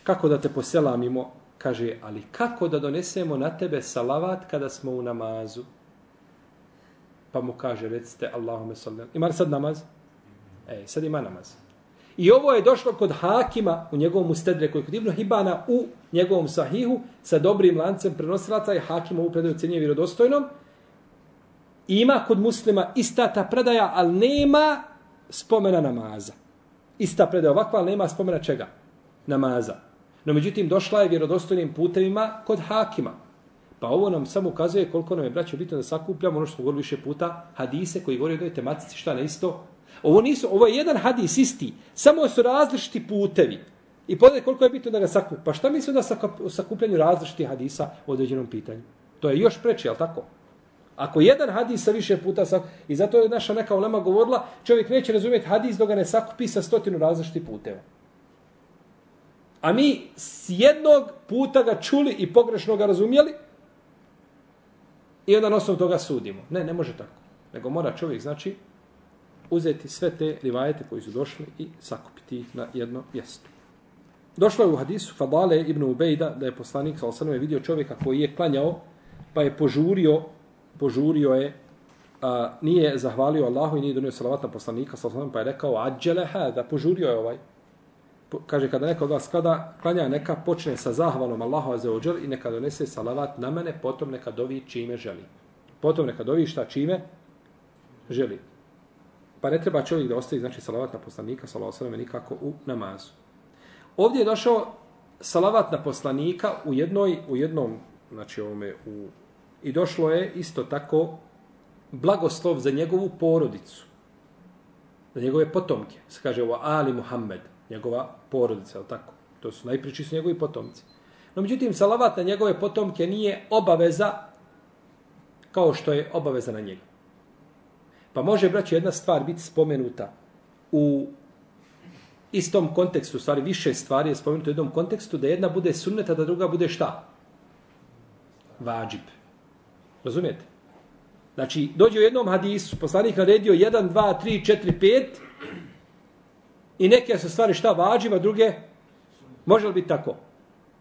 kako da te poselamimo kaže ali kako da donesemo na tebe salavat kada smo u namazu? Pa mu kaže recite Allahume sallam. Ima sad namaz? E sad ima namaz. I ovo je došlo kod Hakima u njegovom ustedre koji kod Ibnu Hibana u njegovom sahihu sa dobrim lancem prenosilaca i Hakim ovu predaju cijenje vjerodostojnom. Ima kod muslima ista ta predaja, ali nema spomena namaza. Ista predaja ovakva, ali nema spomena čega? Namaza. No međutim, došla je vjerodostojnim putevima kod hakima. Pa ovo nam samo ukazuje koliko nam je, braće, bitno da sakupljamo ono što smo govorili više puta, hadise koji govore o jednoj tematici, šta na isto. Ovo, nisu, ovo je jedan hadis isti, samo su različiti putevi. I pogledaj koliko je bitno da ga sakupi. Pa šta mislim da o sakupljanju različitih hadisa u određenom pitanju? To je još preče, jel tako? Ako jedan hadis sa više puta sa... I zato je naša neka ulema govorila, čovjek neće razumjeti hadis dok ga ne sakupi sa stotinu različitih puteva. A mi s jednog puta ga čuli i pogrešno ga razumjeli i onda osnovu toga sudimo. Ne, ne može tako. Nego mora čovjek, znači, uzeti sve te rivajete koji su došli i sakupiti ih na jedno mjesto. Došlo je u hadisu Fadale ibn Ubejda da je poslanik sa osanove vidio čovjeka koji je klanjao pa je požurio požurio je a, nije zahvalio Allahu i nije donio salavat na poslanika pa je rekao ađele hada, požurio je ovaj. Kaže kada neko od vas kada klanja neka počne sa zahvalom Allahu azza wa i neka donese salavat na mene potom neka dovi čime želi. Potom neka dovi šta čime želi. Pa ne treba čovjek da ostavi znači salavat na poslanika sallallahu alejhi nikako u namazu. Ovdje je došao salavat na poslanika u jednoj u jednom znači ovome u i došlo je isto tako blagoslov za njegovu porodicu za njegove potomke se kaže ovo Ali Muhammed njegova porodica, je tako? To su najpriči su njegovi potomci. No, međutim, salavat na njegove potomke nije obaveza kao što je obaveza na njega. Pa može, braći, jedna stvar biti spomenuta u istom kontekstu, stvari više stvari je spomenuto u jednom kontekstu, da jedna bude sunneta, da druga bude šta? Vađib. Razumijete? Znači, dođe u jednom hadisu, poslanik naredio 1, 2, 3, 4, 5, I neke su stvari šta vađiva, druge može li biti tako?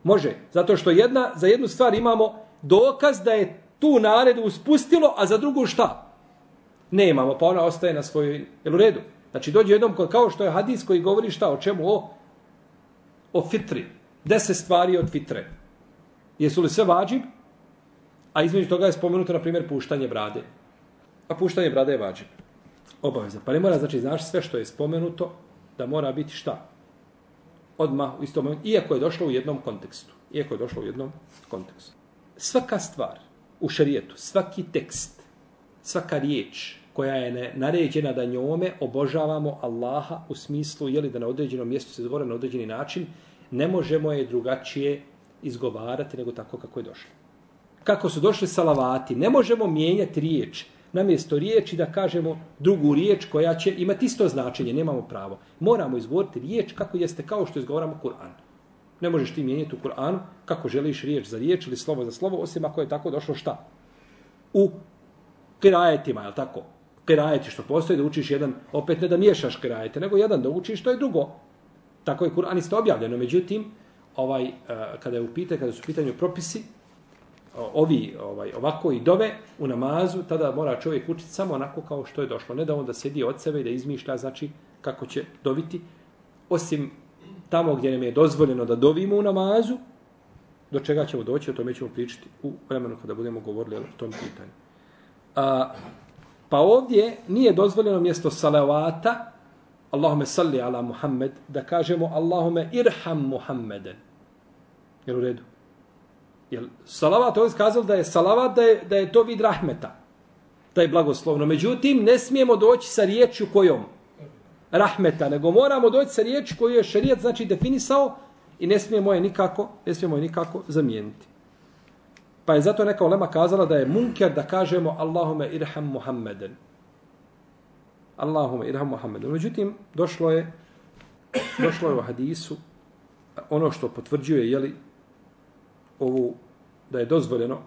Može. Zato što jedna, za jednu stvar imamo dokaz da je tu naredu uspustilo, a za drugu šta? Ne imamo, pa ona ostaje na svojoj... Jel u redu? Znači dođe jednom kao što je hadis koji govori šta o čemu? O, o fitri. Deset stvari od fitre. Jesu li sve vađib? A između toga je spomenuto, na primjer, puštanje brade. A puštanje brade je vađib. Obaveza. Pa ne mora, znači, znaš sve što je spomenuto, da mora biti šta? Odmah u istom momentu, iako je došlo u jednom kontekstu. Iako je došlo u jednom kontekstu. Svaka stvar u šarijetu, svaki tekst, svaka riječ koja je naređena da njome obožavamo Allaha u smislu jeli da na određenom mjestu se zgovore na određeni način, ne možemo je drugačije izgovarati nego tako kako je došlo. Kako su došli salavati, ne možemo mijenjati riječ namjesto riječi da kažemo drugu riječ koja će imati isto značenje, nemamo pravo. Moramo izgovoriti riječ kako jeste kao što izgovaramo Kur'an. Ne možeš ti mijenjati u Kur'anu kako želiš riječ za riječ ili slovo za slovo, osim ako je tako došlo šta? U kirajetima, je li tako? Kirajeti što postoji da učiš jedan, opet ne da miješaš kirajete, nego jedan da učiš, to je drugo. Tako je Kur'an isto objavljeno. Međutim, ovaj, eh, kada je u pitanje, kada su u pitanju propisi, ovi ovaj ovako i dove u namazu, tada mora čovjek učiti samo onako kao što je došlo. Ne da on da sedi od sebe i da izmišlja znači kako će dobiti. Osim tamo gdje nam je dozvoljeno da dovimo u namazu, do čega ćemo doći, o tome ćemo pričati u vremenu kada budemo govorili o tom pitanju. A, pa ovdje nije dozvoljeno mjesto salavata, Allahume salli ala Muhammed, da kažemo Allahume irham Muhammeden. Jel u redu? Jel, salavat, ovo je skazalo da je salavat, da je, da je to vid rahmeta. Da je blagoslovno. Međutim, ne smijemo doći sa riječju kojom? Rahmeta. Nego moramo doći sa riječi koju je šarijet znači definisao i ne smijemo je nikako, ne smijemo je nikako zamijeniti. Pa je zato neka olema kazala da je munker da kažemo Allahume irham Muhammeden. Allahume irham Muhammeden. Međutim, došlo je došlo je u hadisu ono što potvrđuje, jeli, ovu da je dozvoljeno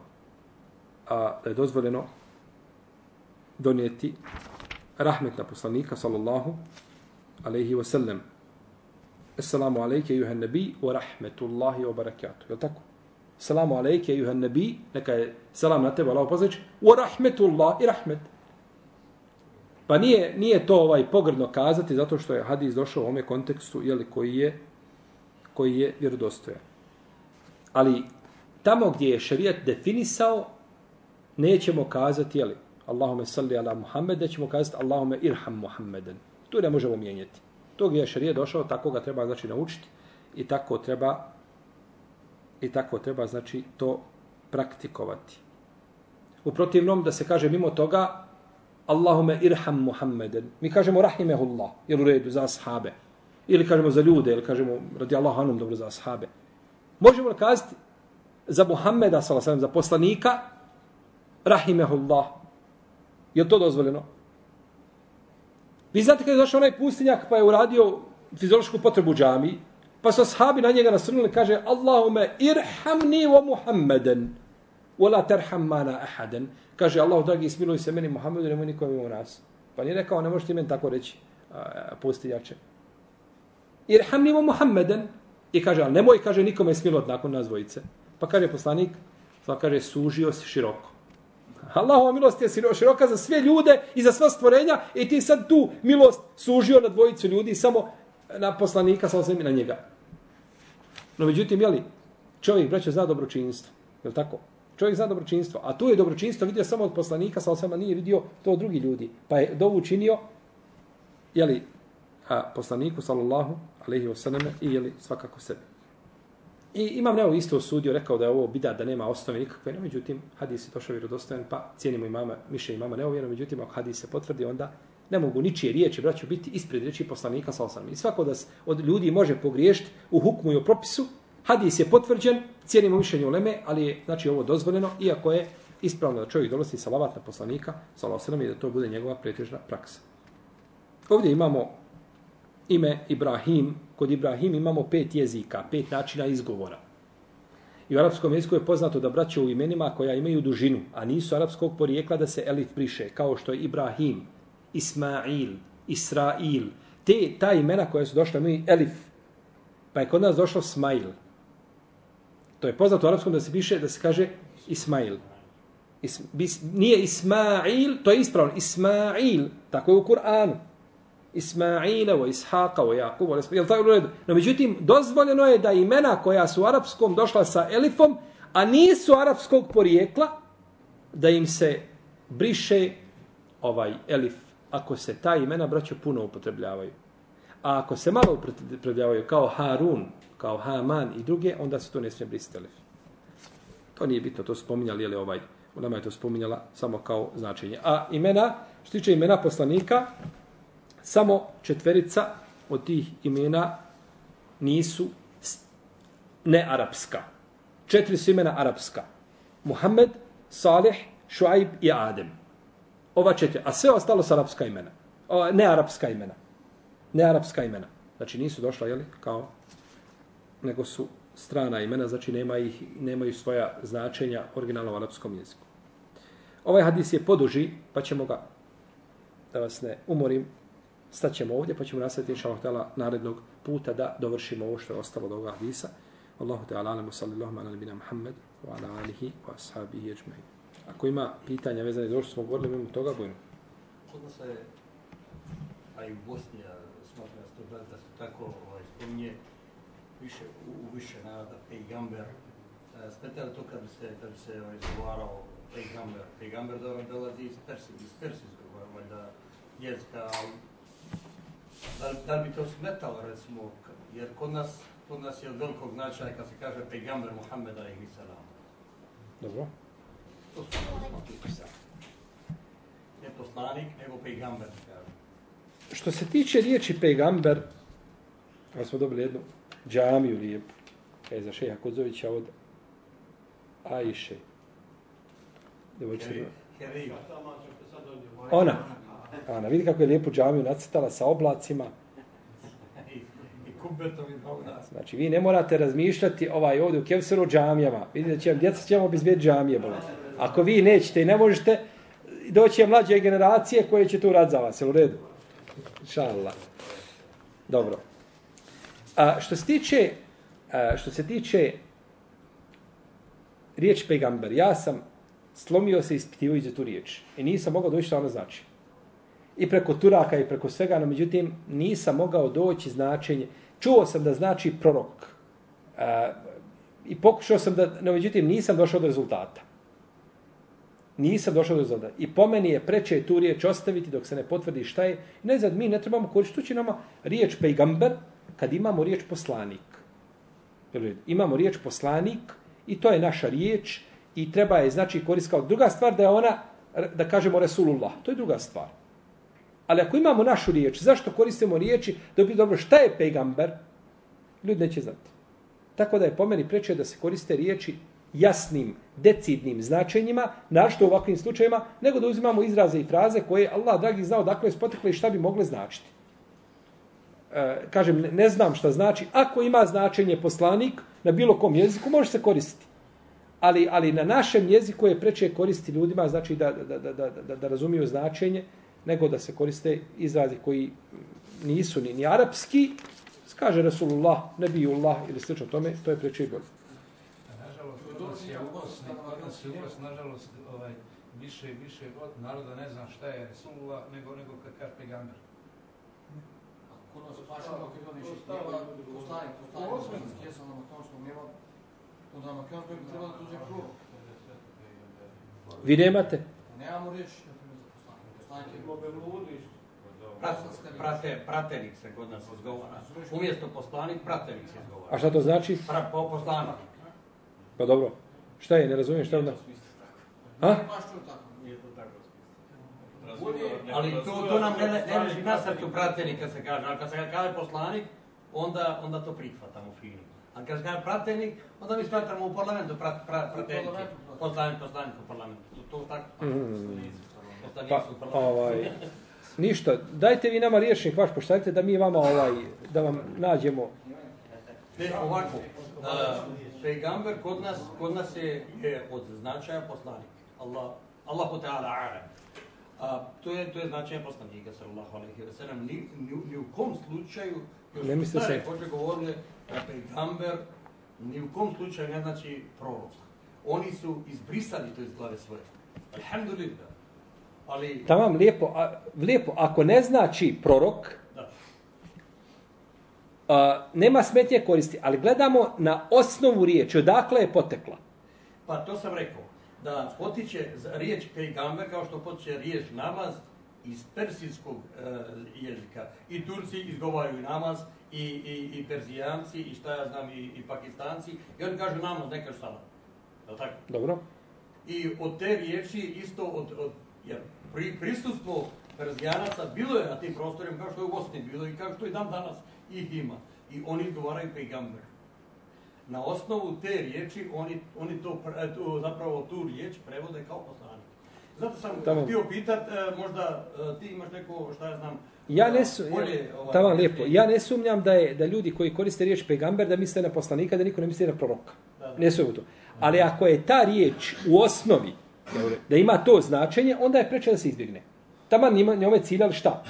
a da je dozvoljeno donijeti rahmet na poslanika sallallahu alaihi wa sallam. Assalamu alejke juhan nabi wa rahmetullahi wa barakatuh. Je tako? Assalamu alejke juhan nabi, neka je selam na tebe, Allah pozdrav. Wa rahmetullahi rahmet. Pa nije, nije to ovaj pogrdno kazati zato što je hadis došao u ome kontekstu jeli, koji je koji je vjerodostojan. Ali tamo gdje je šerijat definisao, nećemo kazati, jeli, Allahume salli ala Muhammed, da ćemo kazati Allahume irham Muhammeden. Tu ne možemo mijenjati. To gdje je šerijat došao, tako ga treba znači naučiti i tako treba i tako treba, znači, to praktikovati. U protivnom, da se kaže mimo toga, Allahume irham Muhammeden. Mi kažemo rahimehullah, jer u redu, za ashabe. Ili kažemo za ljude, ili kažemo radi Allahu anum, dobro, za ashabe. Možemo li kazati za Muhammeda, salasem, za poslanika, rahimehullah. Je to dozvoljeno? Vi znate kada je došao onaj pustinjak pa je uradio fiziološku potrebu džami, pa su ashabi na njega nasrnuli kaže Allahume irhamni wa Muhammeden wala terham mana ahaden. Kaže Allah, dragi, smiluj se meni Muhammedu, nemoj nikom ima nas. Pa nije rekao, ne možete meni tako reći, pustinjače. Irhamni wa Muhammeden. I kaže, ali nemoj, kaže, nikome smilot nakon nas dvojice. Pa kaže poslanik, pa kaže, sužio si široko. Allahova milost je široka za sve ljude i za sva stvorenja i ti sad tu milost sužio na dvojicu ljudi samo na poslanika, sa osam na njega. No međutim, jeli, čovjek, braćo, zna dobročinstvo. Je li tako? Čovjek zna dobročinstvo. A tu je dobročinstvo vidio samo od poslanika, sa osama nije vidio to od drugi ljudi. Pa je dovu učinio, jeli, a poslaniku, sallallahu alaihi wasallam, i jeli, svakako sebi. I imam nevo isto osudio, rekao da je ovo bida, da nema osnove nikakve, no međutim, hadis je došao vjerodostojan, pa cijenimo imama, miše imama neovjerno, međutim, ako hadis se potvrdi, onda ne mogu ničije riječi, braću, biti ispred riječi poslanika sa osanom. I svako da od ljudi može pogriješiti u hukmu i u propisu, hadis je potvrđen, cijenimo mišljenje u leme, ali je, znači, ovo dozvoljeno, iako je ispravno da čovjek dolosti salavat na poslanika, sa osanom, i da to bude njegova pretežna praksa. Ovdje imamo ime Ibrahim, kod Ibrahim imamo pet jezika, pet načina izgovora. I u arapskom jeziku je poznato da braće u imenima koja imaju dužinu, a nisu arapskog porijekla da se elif briše, kao što je Ibrahim, Ismail, Israil. Te, ta imena koja su došla, imaju elif. Pa je kod nas došlo Smail. To je poznato u arapskom da se piše, da se kaže Ismail. Is, bis, nije Ismail, to je ispravno. Ismail, tako je u Kur'anu. Ismaila, o Ishaqa, o Jakuba, je li tako u redu? No, međutim, dozvoljeno je da imena koja su u arapskom došla sa elifom, a nisu arapskog porijekla, da im se briše ovaj elif, ako se ta imena, braćo, puno upotrebljavaju. A ako se malo upotrebljavaju, kao Harun, kao Haman i druge, onda se to ne smije brisati elif. To nije bitno, to spominjali, je li ovaj, u nama je to spominjala samo kao značenje. A imena, što tiče imena poslanika, samo četverica od tih imena nisu nearapska. Četiri su imena arapska. Muhammed, Salih, Šuaib i Adem. Ova četiri. A sve ostalo su arapska imena. O, nearapska imena. Nearapska imena. Znači nisu došla, jeli, kao, nego su strana imena, znači nema ih, nemaju svoja značenja originalno u arapskom jeziku. Ovaj hadis je poduži, pa ćemo ga, da vas ne umorim, staćemo ovdje, pa ćemo nastaviti inša Allah narednog puta da dovršimo ovo što je ostalo od ovoga hadisa. Allahu te alamu sallallahu ala nabina Muhammed wa ala alihi wa ashabihi ajma'in. Ako ima pitanja vezane za ovo što smo govorili, imamo toga, bojno. Kod nas je, a i u Bosni, smatra se da se tako ovaj, spominje, više, u, više nada, pejgamber. E, smeta to kad bi se, kad bi se ovaj, zgovarao pejgamber? Pejgamber dolazi iz Persije, iz Persijskog, ovaj, da jezika, da, da bi to smetalo, recimo, jer kod nas, kod nas je od velikog značaja kad se kaže pegamber Muhammeda i salam. Dobro. To su pisali. Ne poslanik, nego pegamber. Što se tiče riječi pegamber, kada smo dobili jednu džamiju lijepu, kada je za šeha Kodzovića od Ajše. Devojčice. Ona. Ana, vidi kako je lijepu džamiju nacrtala sa oblacima. Znači, vi ne morate razmišljati ovaj ovdje u Kevseru džamijama. Vidite, će, djeca ćemo bezbjeti džamije. Bola. Ako vi nećete i ne možete, doći je mlađe generacije koje će tu rad za vas. Jel u redu? Šalala. Dobro. A, što se tiče, a, što se tiče riječ pegamber, ja sam slomio se ispitivajući tu riječ. I nisam mogao doći što ona znači i preko Turaka i preko svega, no međutim nisam mogao doći značenje. Čuo sam da znači prorok. E, I pokušao sam da, no međutim nisam došao do rezultata. Nisam došao do rezultata. I po meni je preče tu riječ ostaviti dok se ne potvrdi šta je. Ne znam, mi ne trebamo koristiti, tu će nama riječ pejgamber kad imamo riječ poslanik. Imamo riječ poslanik i to je naša riječ i treba je znači koristiti kao druga stvar da je ona, da kažemo Resulullah. To je druga stvar. Ali ako imamo našu riječ, zašto koristimo riječi da bi dobro šta je pejgamber? Ljudi neće znati. Tako da je po meni preče da se koriste riječi jasnim, decidnim značenjima, našto u ovakvim slučajima, nego da uzimamo izraze i fraze koje Allah, dragi, znao dakle je spotekle i šta bi mogle značiti. E, kažem, ne, ne znam šta znači. Ako ima značenje poslanik na bilo kom jeziku, može se koristiti. Ali, ali na našem jeziku je preče koristiti ljudima, znači da, da, da, da, da, da razumiju značenje, nego da se koriste izrazi koji nisu ni, ni arapski, kaže Rasulullah, Nebijullah ili slično tome, to je preče i bolje je uvoz, nas je uvoz, nažalost, ovaj, više i više od naroda ne zna šta je Resulullah, nego, nego kad kaže pegamber. Kod nas pašamo, kad on išli spjeva, poslanik, poslanik, stjesan na makedonskom nema, onda na makedonskom bi trebalo da tuđe prvo. Vi nemate? Nemamo riječ, poslanik je ludi. Prate, pratenik se kod nas izgovara. Umjesto poslanik, pratenik se izgovara. A šta to znači? Pra, po, poslanik. Pa dobro. Šta je, ne razumijem šta onda? Ha? Ali to, to nam ne, ne leži na srcu pratenik kad se kaže, ali kad se kaže poslanik, onda, onda to prihvatamo fino. A kad se kaže pratenik, onda mi smatramo u parlamentu prat, prat, pratenike. Poslanik, poslanik u parlamentu. To, to tako. Mm. Pa, ovaj, ništa, dajte vi nama riješnik vaš, poštajte da mi vama ovaj, da vam nađemo. Ne, ovako, uh, pejgamber kod nas, kod nas je, je od značaja poslanik. Allah, Allahu ta'ala ala. A to je to je značaj poslanika sallallahu alejhi ve sellem ni, ni, ni u kom slučaju ne misli se hoće govorili da pejgamber ni u kom slučaju ne znači prorok. Oni su izbrisali to iz glave svoje. Alhamdulillah. Ali Tamam lijepo, a, lijepo ako ne znači prorok, Uh, nema smetnje koristi, ali gledamo na osnovu riječi, odakle je potekla. Pa to sam rekao, da potiče riječ pejgamber kao što potiče riječ namaz iz persijskog uh, jezika. I Turci izgovaraju namaz, i, i, i Perzijanci, i šta ja znam, i, i Pakistanci, i oni kažu namaz, ne kažu salat. Je tako? Dobro. I od te riječi isto od, od jer pri, prisustvo Perzijanaca bilo je na tim prostorima kao što je u Bosni bilo i kao što je dan danas ih ima. I oni izgovaraju pejgamber. Na osnovu te riječi, oni, oni to, to, zapravo tu riječ prevode kao poslanik. Zato sam tamo. htio pitat, e, možda e, ti imaš neko, šta ja znam, Ja ne su, bolje, ja, ovaj, tamo lijepo. Ja ne sumnjam da je da ljudi koji koriste riječ pejgamber da misle na poslanika, da niko ne misli na proroka. Da, da. Ne sumnjam to. Ali ako je ta riječ u osnovi da ima to značenje, onda je preče da se izbjegne. Taman njima, njome ciljali šta?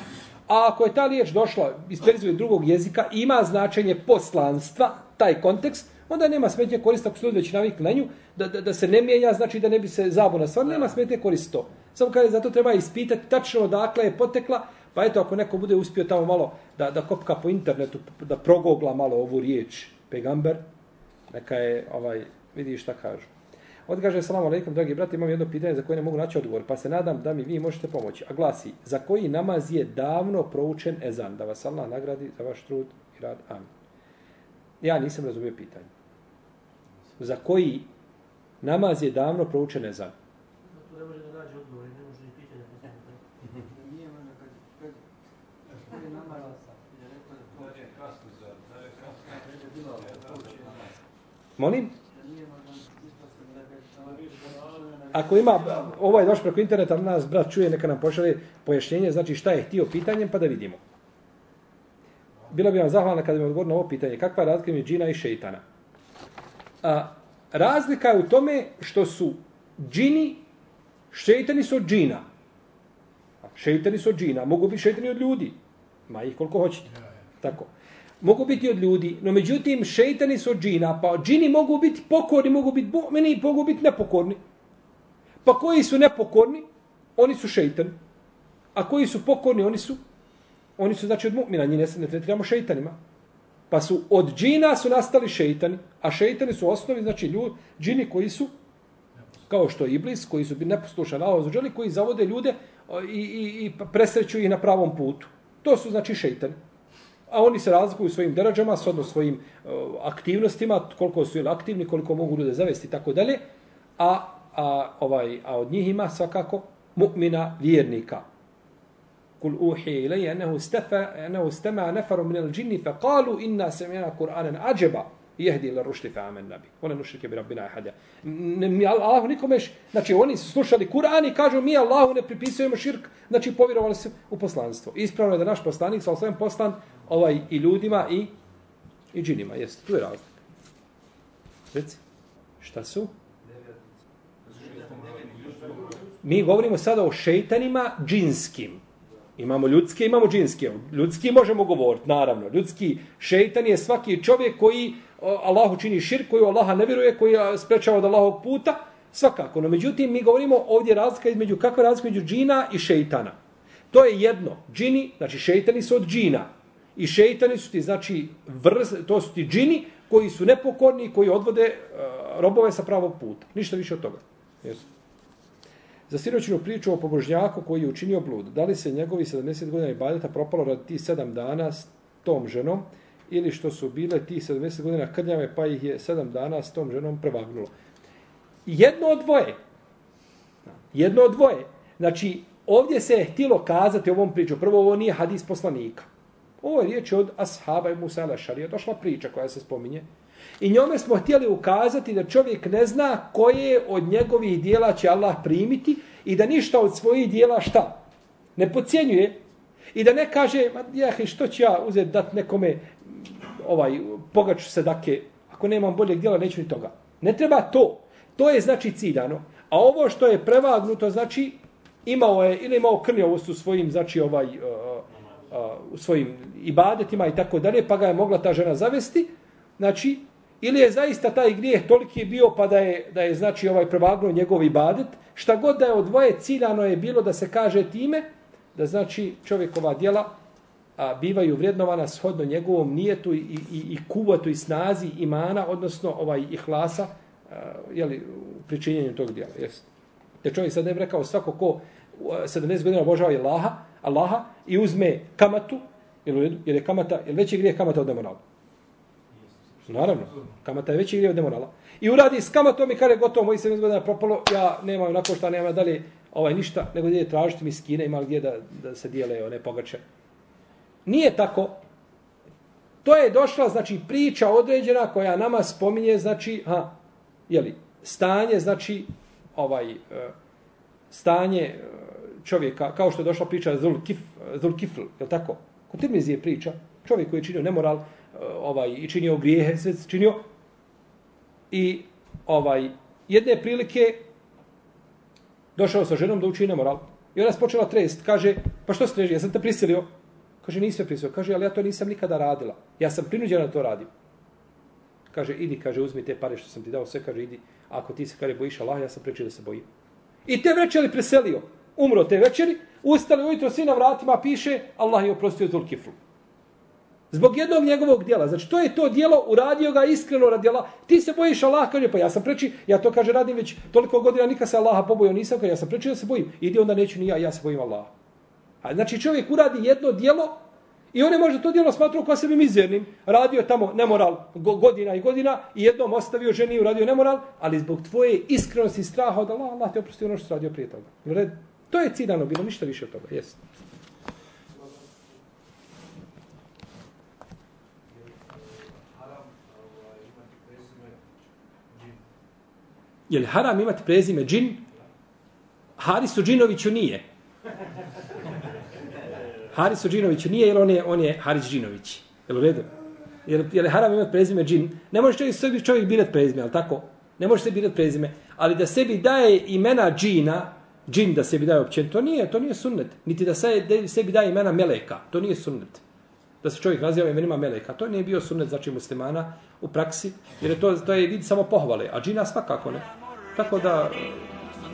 A ako je ta riječ došla iz perzije drugog jezika, ima značenje poslanstva, taj kontekst, onda nema smetnje koristiti ako su ljudi već navikli na nju, da, da, da se ne mijenja, znači da ne bi se zabuna stvar, nema smetnje koristiti to. Samo kada zato treba ispitati tačno dakle je potekla, pa eto ako neko bude uspio tamo malo da, da kopka po internetu, da progogla malo ovu riječ pegamber, neka je, ovaj, vidi šta kažu. Odgaže salamu alaikum, dragi brati, imam jedno pitanje za koje ne mogu naći odgovor, pa se nadam da mi vi možete pomoći. A glasi, za koji namaz je davno proučen ezan? Da vas Allah nagradi za vaš trud i rad. Amin. Ja nisam razumio pitanje. Za koji namaz je davno proučen ezan? Ne može da nađe odgovor, ne može ni pitanje. Nije možda kad, kad, kad je namaz, je rekao da to je kasno za, da je kasno. Molim? Ako ima, ovo je došlo preko interneta, nas brat čuje, neka nam pošalje pojašnjenje, znači šta je htio pitanjem, pa da vidimo. Bilo bi vam zahvalno kada mi odgovor na ovo pitanje, kakva je razlika među džina i šeitana? A, razlika je u tome što su džini, šeitani su od džina. Šeitani su od džina, mogu biti šeitani od ljudi. Ma ih koliko hoćete. Tako. Mogu biti od ljudi, no međutim šeitani su od džina, pa džini mogu biti pokorni, mogu biti meni mogu biti nepokorni. Pa koji su nepokorni, oni su šeitan. A koji su pokorni, oni su oni su znači od mu'mina, njih ne, ne tretiramo šeitanima. Pa su od džina su nastali šeitani, a šeitani su osnovi, znači ljudi, džini koji su kao što je Iblis, koji su bi neposlušani Allah ozuđeli, koji zavode ljude i, i, i presreću ih na pravom putu. To su znači šeitani. a oni se razlikuju svojim deređama, shodno svojim uh, aktivnostima, koliko su ili aktivni, koliko mogu ljude zavesti i tako dalje, a, a, ovaj, a od njih ima svakako mu'mina vjernika. Kul uhi ilaj, enehu, stefa, enehu stema nefaru minel džinni, fe kalu inna sami'na Kur'anen ađeba, jehdi ila rušti fe amen nabi. Ona nušrike bi rabbina ahadja. Mi Allahu nikome, znači oni su slušali Kur'an i kažu mi Allahu ne pripisujemo širk, znači povjerovali se u poslanstvo. Ispravno je da naš poslanik sa osvijem poslan ovaj i ljudima i i džinima. Jeste, tu je razlika. Reci, šta su? Mi govorimo sada o šeitanima džinskim. Imamo ljudske, imamo džinske. Ljudski možemo govoriti, naravno. Ljudski šeitan je svaki čovjek koji Allahu čini šir, koji Allaha ne vjeruje, koji sprečava od Allahovog puta, svakako. No, međutim, mi govorimo ovdje razlika između, kakva razlika između džina i šeitana. To je jedno. Džini, znači šeitani su od džina. I šeitani su ti, znači, vrz, to su ti džini koji su nepokorni, koji odvode uh, robove sa pravog puta. Ništa više od toga. Jesu. Za siročinu priču o pobožnjaku koji je učinio blud. Da li se njegovi 70 godina ibadeta propalo radi ti 7 dana s tom ženom ili što su bile ti 70 godina krnjave pa ih je 7 dana s tom ženom prevagnulo. Jedno od dvoje. Jedno od dvoje. Znači, ovdje se je htilo kazati ovom priču. Prvo, ovo nije hadis poslanika. Ovo je riječ od ashaba i Musa al-Šarija. Došla priča koja se spominje. I njome smo htjeli ukazati da čovjek ne zna koje od njegovih dijela će Allah primiti i da ništa od svojih dijela šta? Ne pocijenjuje. I da ne kaže, ma jah, što ću ja uzeti dat nekome, ovaj, pogaču se dake, ako nemam boljeg dijela, neću ni toga. Ne treba to. To je znači ciljano. A ovo što je prevagnuto, znači, imao je, ili imao krnjavost u svojim, znači, ovaj, uh, u svojim ibadetima i tako dalje, pa ga je mogla ta žena zavesti, znači, Ili je zaista taj grijeh toliki bio pa da je, da je znači ovaj prevagnuo njegov ibadet. Šta god da je od dvoje ciljano je bilo da se kaže time da znači čovjekova djela a, bivaju vrednovana shodno njegovom nijetu i, i, i kuvatu i snazi imana, odnosno ovaj ihlasa a, jeli, u pričinjenju tog djela. Jest. Jer čovjek sad ne bi rekao svako ko 70 godina obožava Allaha, Allaha i uzme kamatu, jer, jer je kamata, jer veći grijeh kamata od nemorala. Naravno, kamata je veći grijeh od demorala. I uradi s kamatom i kada je gotovo, moji 70 godina propalo, ja nemam onako šta, nemam dalje ovaj, ništa, nego gdje je tražiti mi skine, ima gdje da, da se dijele one pogače. Nije tako. To je došla, znači, priča određena koja nama spominje, znači, ha, jeli, stanje, znači, ovaj, e, stanje čovjeka, kao što je došla priča Zulkif, Zulkifl, je tako? Kod Tirmizije priča, čovjek koji je činio nemoral, e, ovaj i činio grijehe, sve činio. I ovaj jedne prilike došao sa ženom da učine nemoral. I ona je počela trest, kaže, pa što streži, ja sam te prisilio. Kaže, nisam prisilio. Kaže, ali ja to nisam nikada radila. Ja sam prinuđena da to radim. Kaže, idi, kaže, uzmi te pare što sam ti dao, sve, kaže, idi. Ako ti se, kaže, bojiš Allah, ja sam prečio da se bojim. I te večeri preselio. Umro te večeri, ustali ujutro, svi na vratima, piše, Allah je oprostio Zulkiflu. Zbog jednog njegovog dijela. Znači, to je to dijelo, uradio ga iskreno radi Allah. Ti se bojiš Allah, kaže, pa ja sam preči, ja to kaže, radim već toliko godina, nikad se Allaha pobojio nisam, kaže, ja sam preči da se bojim. Idi onda neću ni ja, ja se bojim Allaha. A znači, čovjek uradi jedno dijelo i on je možda to dijelo smatrao kao sebi mizernim. Radio tamo nemoral godina i godina i jednom ostavio ženi i uradio nemoral, ali zbog tvoje iskrenosti i straha od Allah, Allah te oprosti ono što radio prije toga. To je cidano bilo, ništa više od toga. Jesi. Je li haram imati prezime džin? Harisu Džinoviću nije. Harisu Džinoviću nije, jer on je, on je Haris Džinović. Je li u redu? Je li, je li haram imati prezime džin? Ne može čovjek, sebi čovjek birat prezime, ali tako? Ne može sebi birat prezime. Ali da sebi daje imena džina, džin da sebi daje općen, to nije, to nije sunnet. Niti da sebi daje imena meleka, to nije sunnet da se čovjek naziva imenima meleka. To nije bio sunnet znači muslimana u praksi, jer je to, to je vid samo pohvale, a džina svakako ne. Tako da